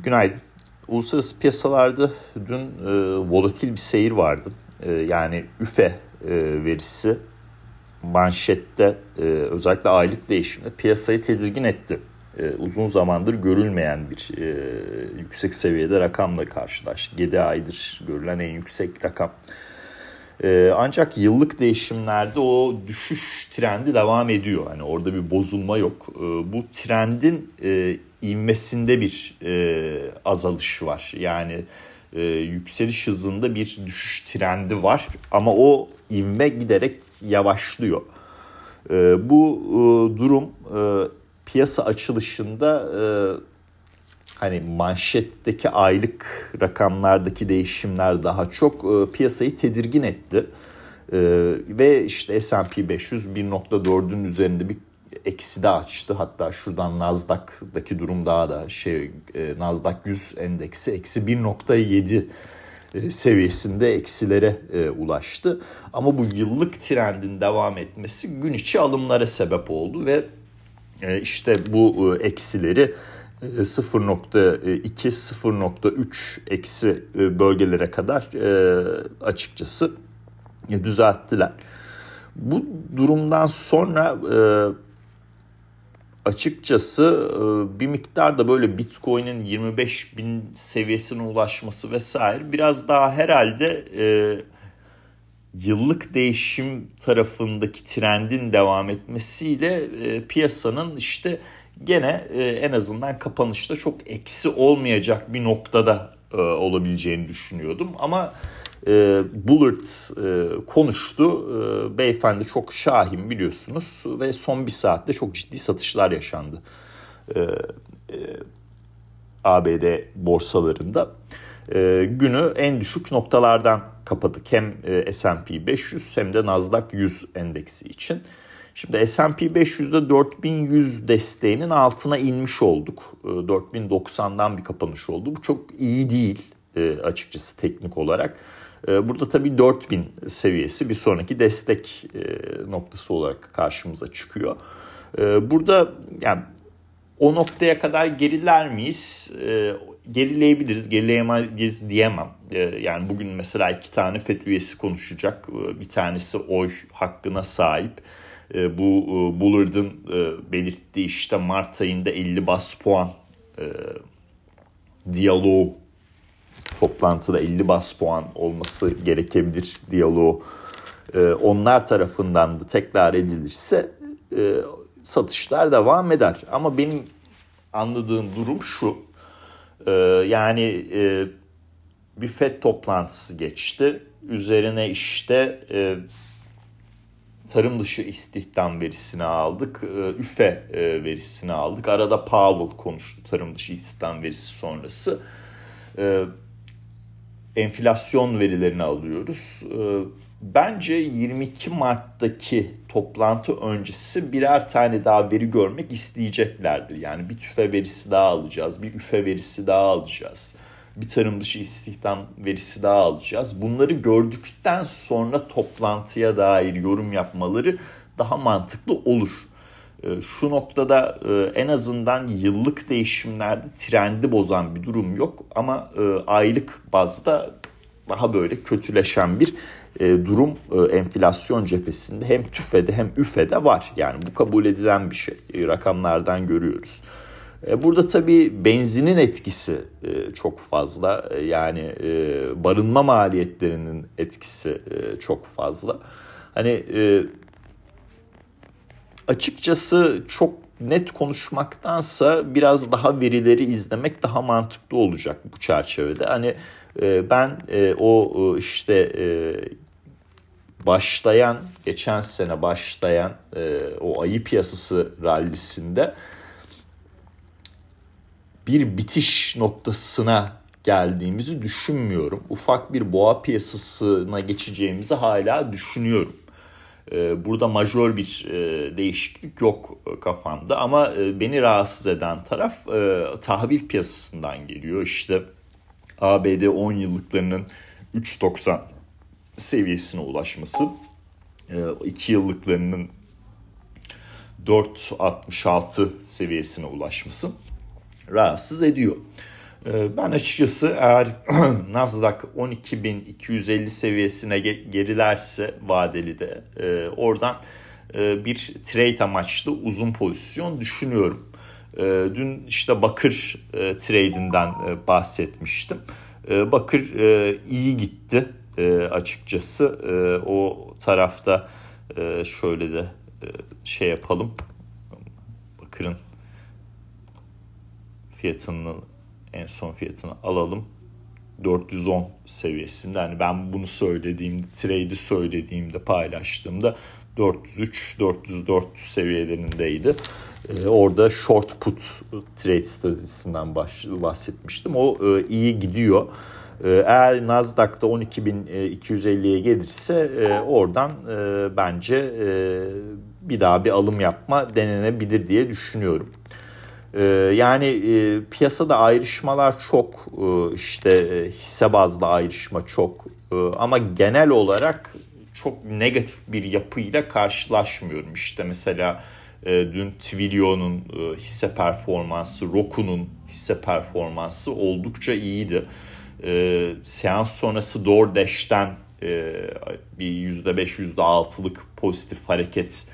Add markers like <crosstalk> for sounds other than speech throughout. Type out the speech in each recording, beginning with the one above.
Günaydın. Uluslararası piyasalarda dün e, volatil bir seyir vardı. E, yani üfe e, verisi manşette e, özellikle aylık değişimde piyasayı tedirgin etti. E, uzun zamandır görülmeyen bir e, yüksek seviyede rakamla karşılaştı. 7 aydır görülen en yüksek rakam. E, ancak yıllık değişimlerde o düşüş trendi devam ediyor. Hani orada bir bozulma yok. E, bu trendin e, ivmesinde bir e, azalış var. Yani e, yükseliş hızında bir düşüş trendi var ama o ivme giderek yavaşlıyor. E, bu e, durum e, piyasa açılışında hani manşetteki aylık rakamlardaki değişimler daha çok e, piyasayı tedirgin etti. E, ve işte S&P 500 1.4'ün üzerinde bir eksi de açtı. Hatta şuradan Nasdaq'daki durum daha da şey e, Nasdaq 100 endeksi eksi 1.7 e, seviyesinde eksilere e, ulaştı. Ama bu yıllık trendin devam etmesi gün içi alımlara sebep oldu ve e, işte bu e, eksileri 0.2 e, 0.3 eksi e, bölgelere kadar e, açıkçası düzelttiler. Bu durumdan sonra açıkçası bir miktar da böyle Bitcoin'in 25 bin seviyesine ulaşması vesaire biraz daha herhalde yıllık değişim tarafındaki trendin devam etmesiyle piyasanın işte gene e, en azından kapanışta çok eksi olmayacak bir noktada e, olabileceğini düşünüyordum. Ama e, Bullard e, konuştu. E, beyefendi çok şahin biliyorsunuz ve son bir saatte çok ciddi satışlar yaşandı. E, e, ABD borsalarında. E, günü en düşük noktalardan kapadık. Hem e, S&P 500 hem de Nasdaq 100 endeksi için. Şimdi S&P 500'de 4100 desteğinin altına inmiş olduk. 4090'dan ee, bir kapanış oldu. Bu çok iyi değil e, açıkçası teknik olarak. Ee, burada tabii 4000 seviyesi bir sonraki destek e, noktası olarak karşımıza çıkıyor. Ee, burada yani o noktaya kadar geriler miyiz? Gerileyebiliriz, gerileyemeyiz diyemem. Yani bugün mesela iki tane FED üyesi konuşacak. Bir tanesi oy hakkına sahip. E, bu e, Bullard'ın e, belirttiği işte Mart ayında 50 bas puan e, diyaloğu toplantıda 50 bas puan olması gerekebilir diyaloğu e, onlar tarafından da tekrar edilirse e, satışlar devam eder. Ama benim anladığım durum şu e, yani e, bir FED toplantısı geçti. Üzerine işte e, tarım dışı istihdam verisini aldık. E, üfe e, verisini aldık. Arada Powell konuştu tarım dışı istihdam verisi sonrası. E, enflasyon verilerini alıyoruz. Bence 22 Mart'taki toplantı öncesi birer tane daha veri görmek isteyeceklerdir. Yani bir tüfe verisi daha alacağız, bir üfe verisi daha alacağız bir tarım dışı istihdam verisi daha alacağız. Bunları gördükten sonra toplantıya dair yorum yapmaları daha mantıklı olur. Ee, şu noktada e, en azından yıllık değişimlerde trendi bozan bir durum yok ama e, aylık bazda daha böyle kötüleşen bir e, durum enflasyon cephesinde hem TÜFE'de hem ÜFE'de var. Yani bu kabul edilen bir şey. Rakamlardan görüyoruz. E, burada tabii benzinin etkisi e, çok fazla. E, yani barınma maliyetlerinin etkisi çok fazla. Hani açıkçası çok net konuşmaktansa biraz daha verileri izlemek daha mantıklı olacak bu çerçevede. Hani ben o işte başlayan geçen sene başlayan o ayı piyasası rallisinde bir bitiş noktasına geldiğimizi düşünmüyorum. Ufak bir boğa piyasasına geçeceğimizi hala düşünüyorum. Ee, burada majör bir e, değişiklik yok e, kafamda ama e, beni rahatsız eden taraf tahvil piyasasından geliyor. İşte ABD 10 yıllıklarının 3.90 seviyesine ulaşması, 2 yıllıklarının 4.66 seviyesine ulaşması rahatsız ediyor. Ee, ben açıkçası eğer <clears throat> Nasdaq 12.250 seviyesine gerilerse vadeli de e, oradan e, bir trade amaçlı uzun pozisyon düşünüyorum. E, dün işte Bakır trade'inden bahsetmiştim. Bakır iyi gitti açıkçası. O tarafta şöyle de şey yapalım. Bakır'ın fiyatını en son fiyatını alalım. 410 seviyesinde. Hani ben bunu söylediğimde, trade'i söylediğimde, paylaştığımda 403-404 seviyelerindeydi. Ee, orada short put trade stratejisinden bahsetmiştim. O e, iyi gidiyor. Ee, eğer Nasdaq'ta 12.250'ye gelirse e, oradan e, bence e, bir daha bir alım yapma denenebilir diye düşünüyorum. Ee, yani e, piyasada ayrışmalar çok e, işte e, hisse bazlı ayrışma çok ama genel olarak çok negatif bir yapıyla karşılaşmıyorum. İşte mesela dün Twilio'nun hisse performansı, Roku'nun hisse performansı oldukça iyiydi. Seans sonrası DoorDash'ten bir %5 %6'lık pozitif hareket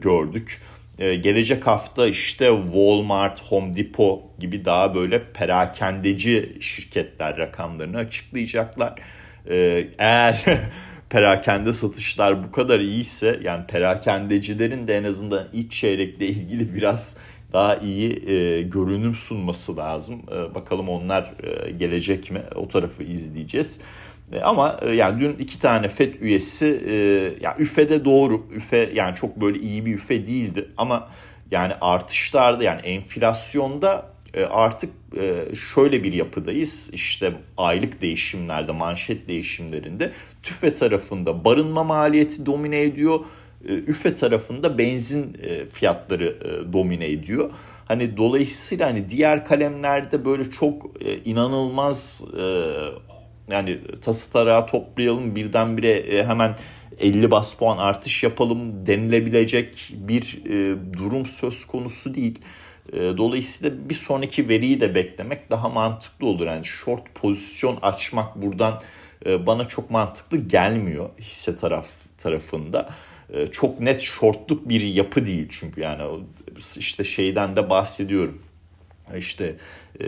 gördük. Ee, gelecek hafta işte Walmart, Home Depot gibi daha böyle perakendeci şirketler rakamlarını açıklayacaklar. Ee, eğer <laughs> perakende satışlar bu kadar iyiyse yani perakendecilerin de en azından ilk çeyrekle ilgili <laughs> biraz daha iyi e, görünüm sunması lazım. E, bakalım onlar e, gelecek mi? O tarafı izleyeceğiz. E, ama e, yani dün iki tane FED üyesi e, ya üfede doğru. Üfe yani çok böyle iyi bir üfe değildi ama yani artışlarda yani enflasyonda artık şöyle bir yapıdayız. İşte aylık değişimlerde, manşet değişimlerinde tüfe tarafında barınma maliyeti domine ediyor. Üfe tarafında benzin fiyatları domine ediyor. Hani dolayısıyla hani diğer kalemlerde böyle çok inanılmaz yani tası tarağı toplayalım birdenbire e, hemen 50 bas puan artış yapalım denilebilecek bir e, durum söz konusu değil. E, dolayısıyla bir sonraki veriyi de beklemek daha mantıklı olur. Yani short pozisyon açmak buradan bana çok mantıklı gelmiyor hisse taraf tarafında. Çok net shortluk bir yapı değil çünkü yani işte şeyden de bahsediyorum. İşte e,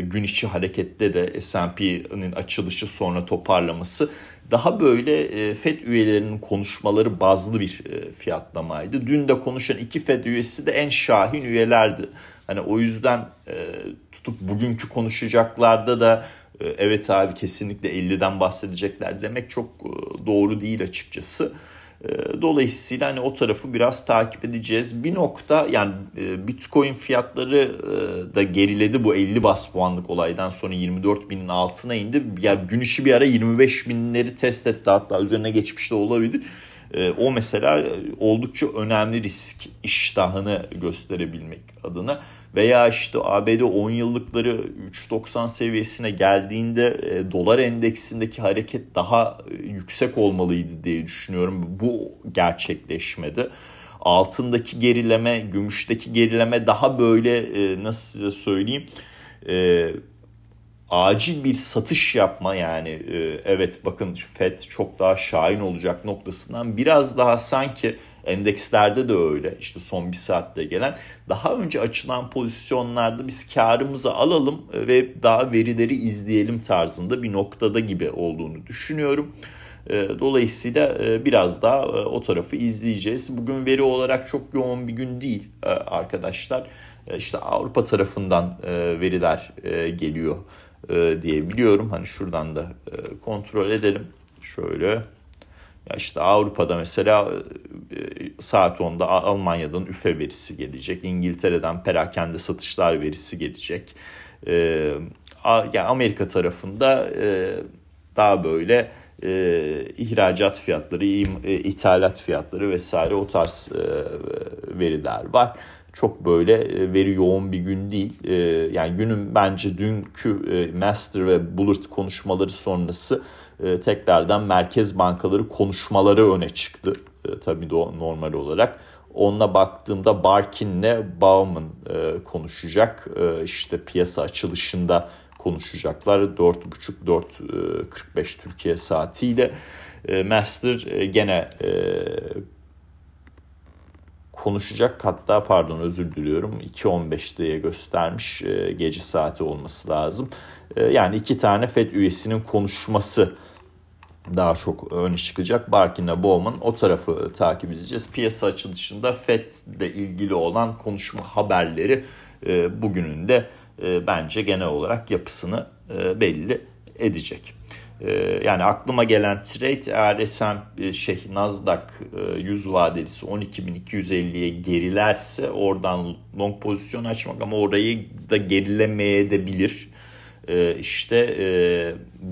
gün içi harekette de S&P'nin açılışı sonra toparlaması daha böyle e, FED üyelerinin konuşmaları bazlı bir e, fiyatlamaydı. Dün de konuşan iki FED üyesi de en şahin üyelerdi. Hani o yüzden e, tutup bugünkü konuşacaklarda da e, evet abi kesinlikle 50'den bahsedecekler demek çok e, doğru değil açıkçası. Ee, dolayısıyla hani o tarafı biraz takip edeceğiz. Bir nokta yani e, Bitcoin fiyatları e, da geriledi bu 50 bas puanlık olaydan sonra 24 binin altına indi. Ya gün içi bir ara 25 binleri test etti hatta üzerine geçmiş de olabilir. E, o mesela oldukça önemli risk iştahını gösterebilmek adına veya işte ABD 10 yıllıkları 3.90 seviyesine geldiğinde e, dolar endeksindeki hareket daha e, yüksek olmalıydı diye düşünüyorum. Bu gerçekleşmedi. Altındaki gerileme, gümüşteki gerileme daha böyle e, nasıl size söyleyeyim e, acil bir satış yapma yani e, evet bakın FED çok daha şahin olacak noktasından biraz daha sanki Endekslerde de öyle işte son bir saatte gelen. Daha önce açılan pozisyonlarda biz karımızı alalım ve daha verileri izleyelim tarzında bir noktada gibi olduğunu düşünüyorum. E, dolayısıyla e, biraz daha e, o tarafı izleyeceğiz. Bugün veri olarak çok yoğun bir gün değil arkadaşlar. İşte Avrupa tarafından veriler geliyor diye biliyorum. Hani şuradan da kontrol edelim. Şöyle ya işte Avrupa'da mesela e, saat 10'da Almanya'dan üfe verisi gelecek. İngiltere'den perakende satışlar verisi gelecek. E, Amerika tarafında e, daha böyle ihracat fiyatları, ithalat fiyatları vesaire o tarz veriler var. Çok böyle veri yoğun bir gün değil. Yani günün bence dünkü Master ve Bullard konuşmaları sonrası e, tekrardan merkez bankaları konuşmaları öne çıktı. E, tabii normal olarak. Onunla baktığımda Barkin'le Bauman e, konuşacak. E, işte piyasa açılışında konuşacaklar. 4.30-4.45 e, Türkiye saatiyle. E, Master e, gene e, konuşacak. Hatta pardon özür diliyorum 2.15 diye göstermiş e, gece saati olması lazım. E, yani iki tane FED üyesinin konuşması daha çok öne çıkacak. Barkin'le Bowman o tarafı takip edeceğiz. Piyasa açılışında FED ile ilgili olan konuşma haberleri e, bugünün de e, bence genel olarak yapısını belli edecek. E, yani aklıma gelen trade eğer S&P şey Nasdaq 100 e, vadelisi 12.250'ye gerilerse oradan long pozisyon açmak ama orayı da gerilemeye de bilir. E, işte e,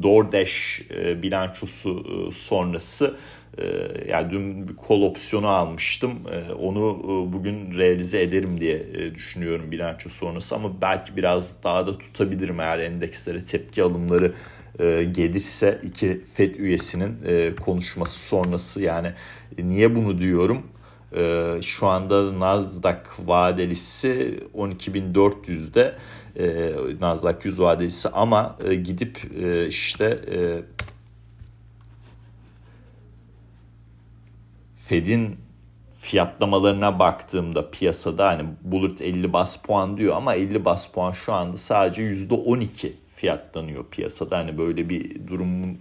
DoorDash e, bilançosu e, sonrası. e, yani dün bir kol opsiyonu almıştım. E, onu e, bugün realize ederim diye e, düşünüyorum bilanço sonrası ama belki biraz daha da tutabilirim eğer endekslere tepki alımları e, gelirse iki FED üyesinin konuşması sonrası yani niye bunu diyorum? Şu anda Nasdaq vadelisi 12.400'de e, Nasdaq 100 vadesi ama gidip işte Fed'in fiyatlamalarına baktığımda piyasada hani Bullard 50 bas puan diyor ama 50 bas puan şu anda sadece %12 fiyatlanıyor piyasada. Hani böyle bir durumun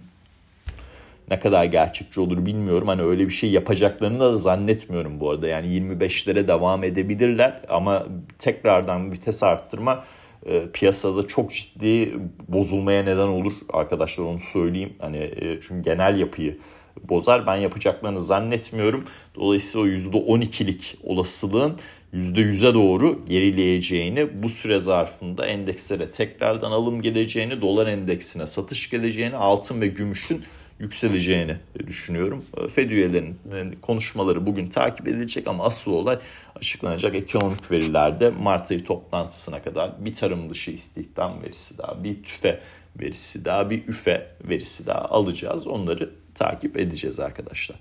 ne kadar gerçekçi olur bilmiyorum. Hani öyle bir şey yapacaklarını da zannetmiyorum bu arada. Yani 25'lere devam edebilirler ama tekrardan vites arttırma e, piyasada çok ciddi bozulmaya neden olur arkadaşlar onu söyleyeyim. Hani e, çünkü genel yapıyı bozar. Ben yapacaklarını zannetmiyorum. Dolayısıyla o %12'lik olasılığın %100'e doğru gerileyeceğini, bu süre zarfında endekslere tekrardan alım geleceğini, dolar endeksine satış geleceğini, altın ve gümüşün yükseleceğini düşünüyorum. Fed üyelerinin konuşmaları bugün takip edilecek ama asıl olay açıklanacak ekonomik verilerde Mart ayı toplantısına kadar bir tarım dışı istihdam verisi daha, bir tüfe verisi daha, bir üfe verisi daha alacağız. Onları takip edeceğiz arkadaşlar.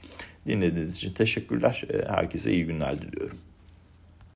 Dinlediğiniz için teşekkürler. Herkese iyi günler diliyorum.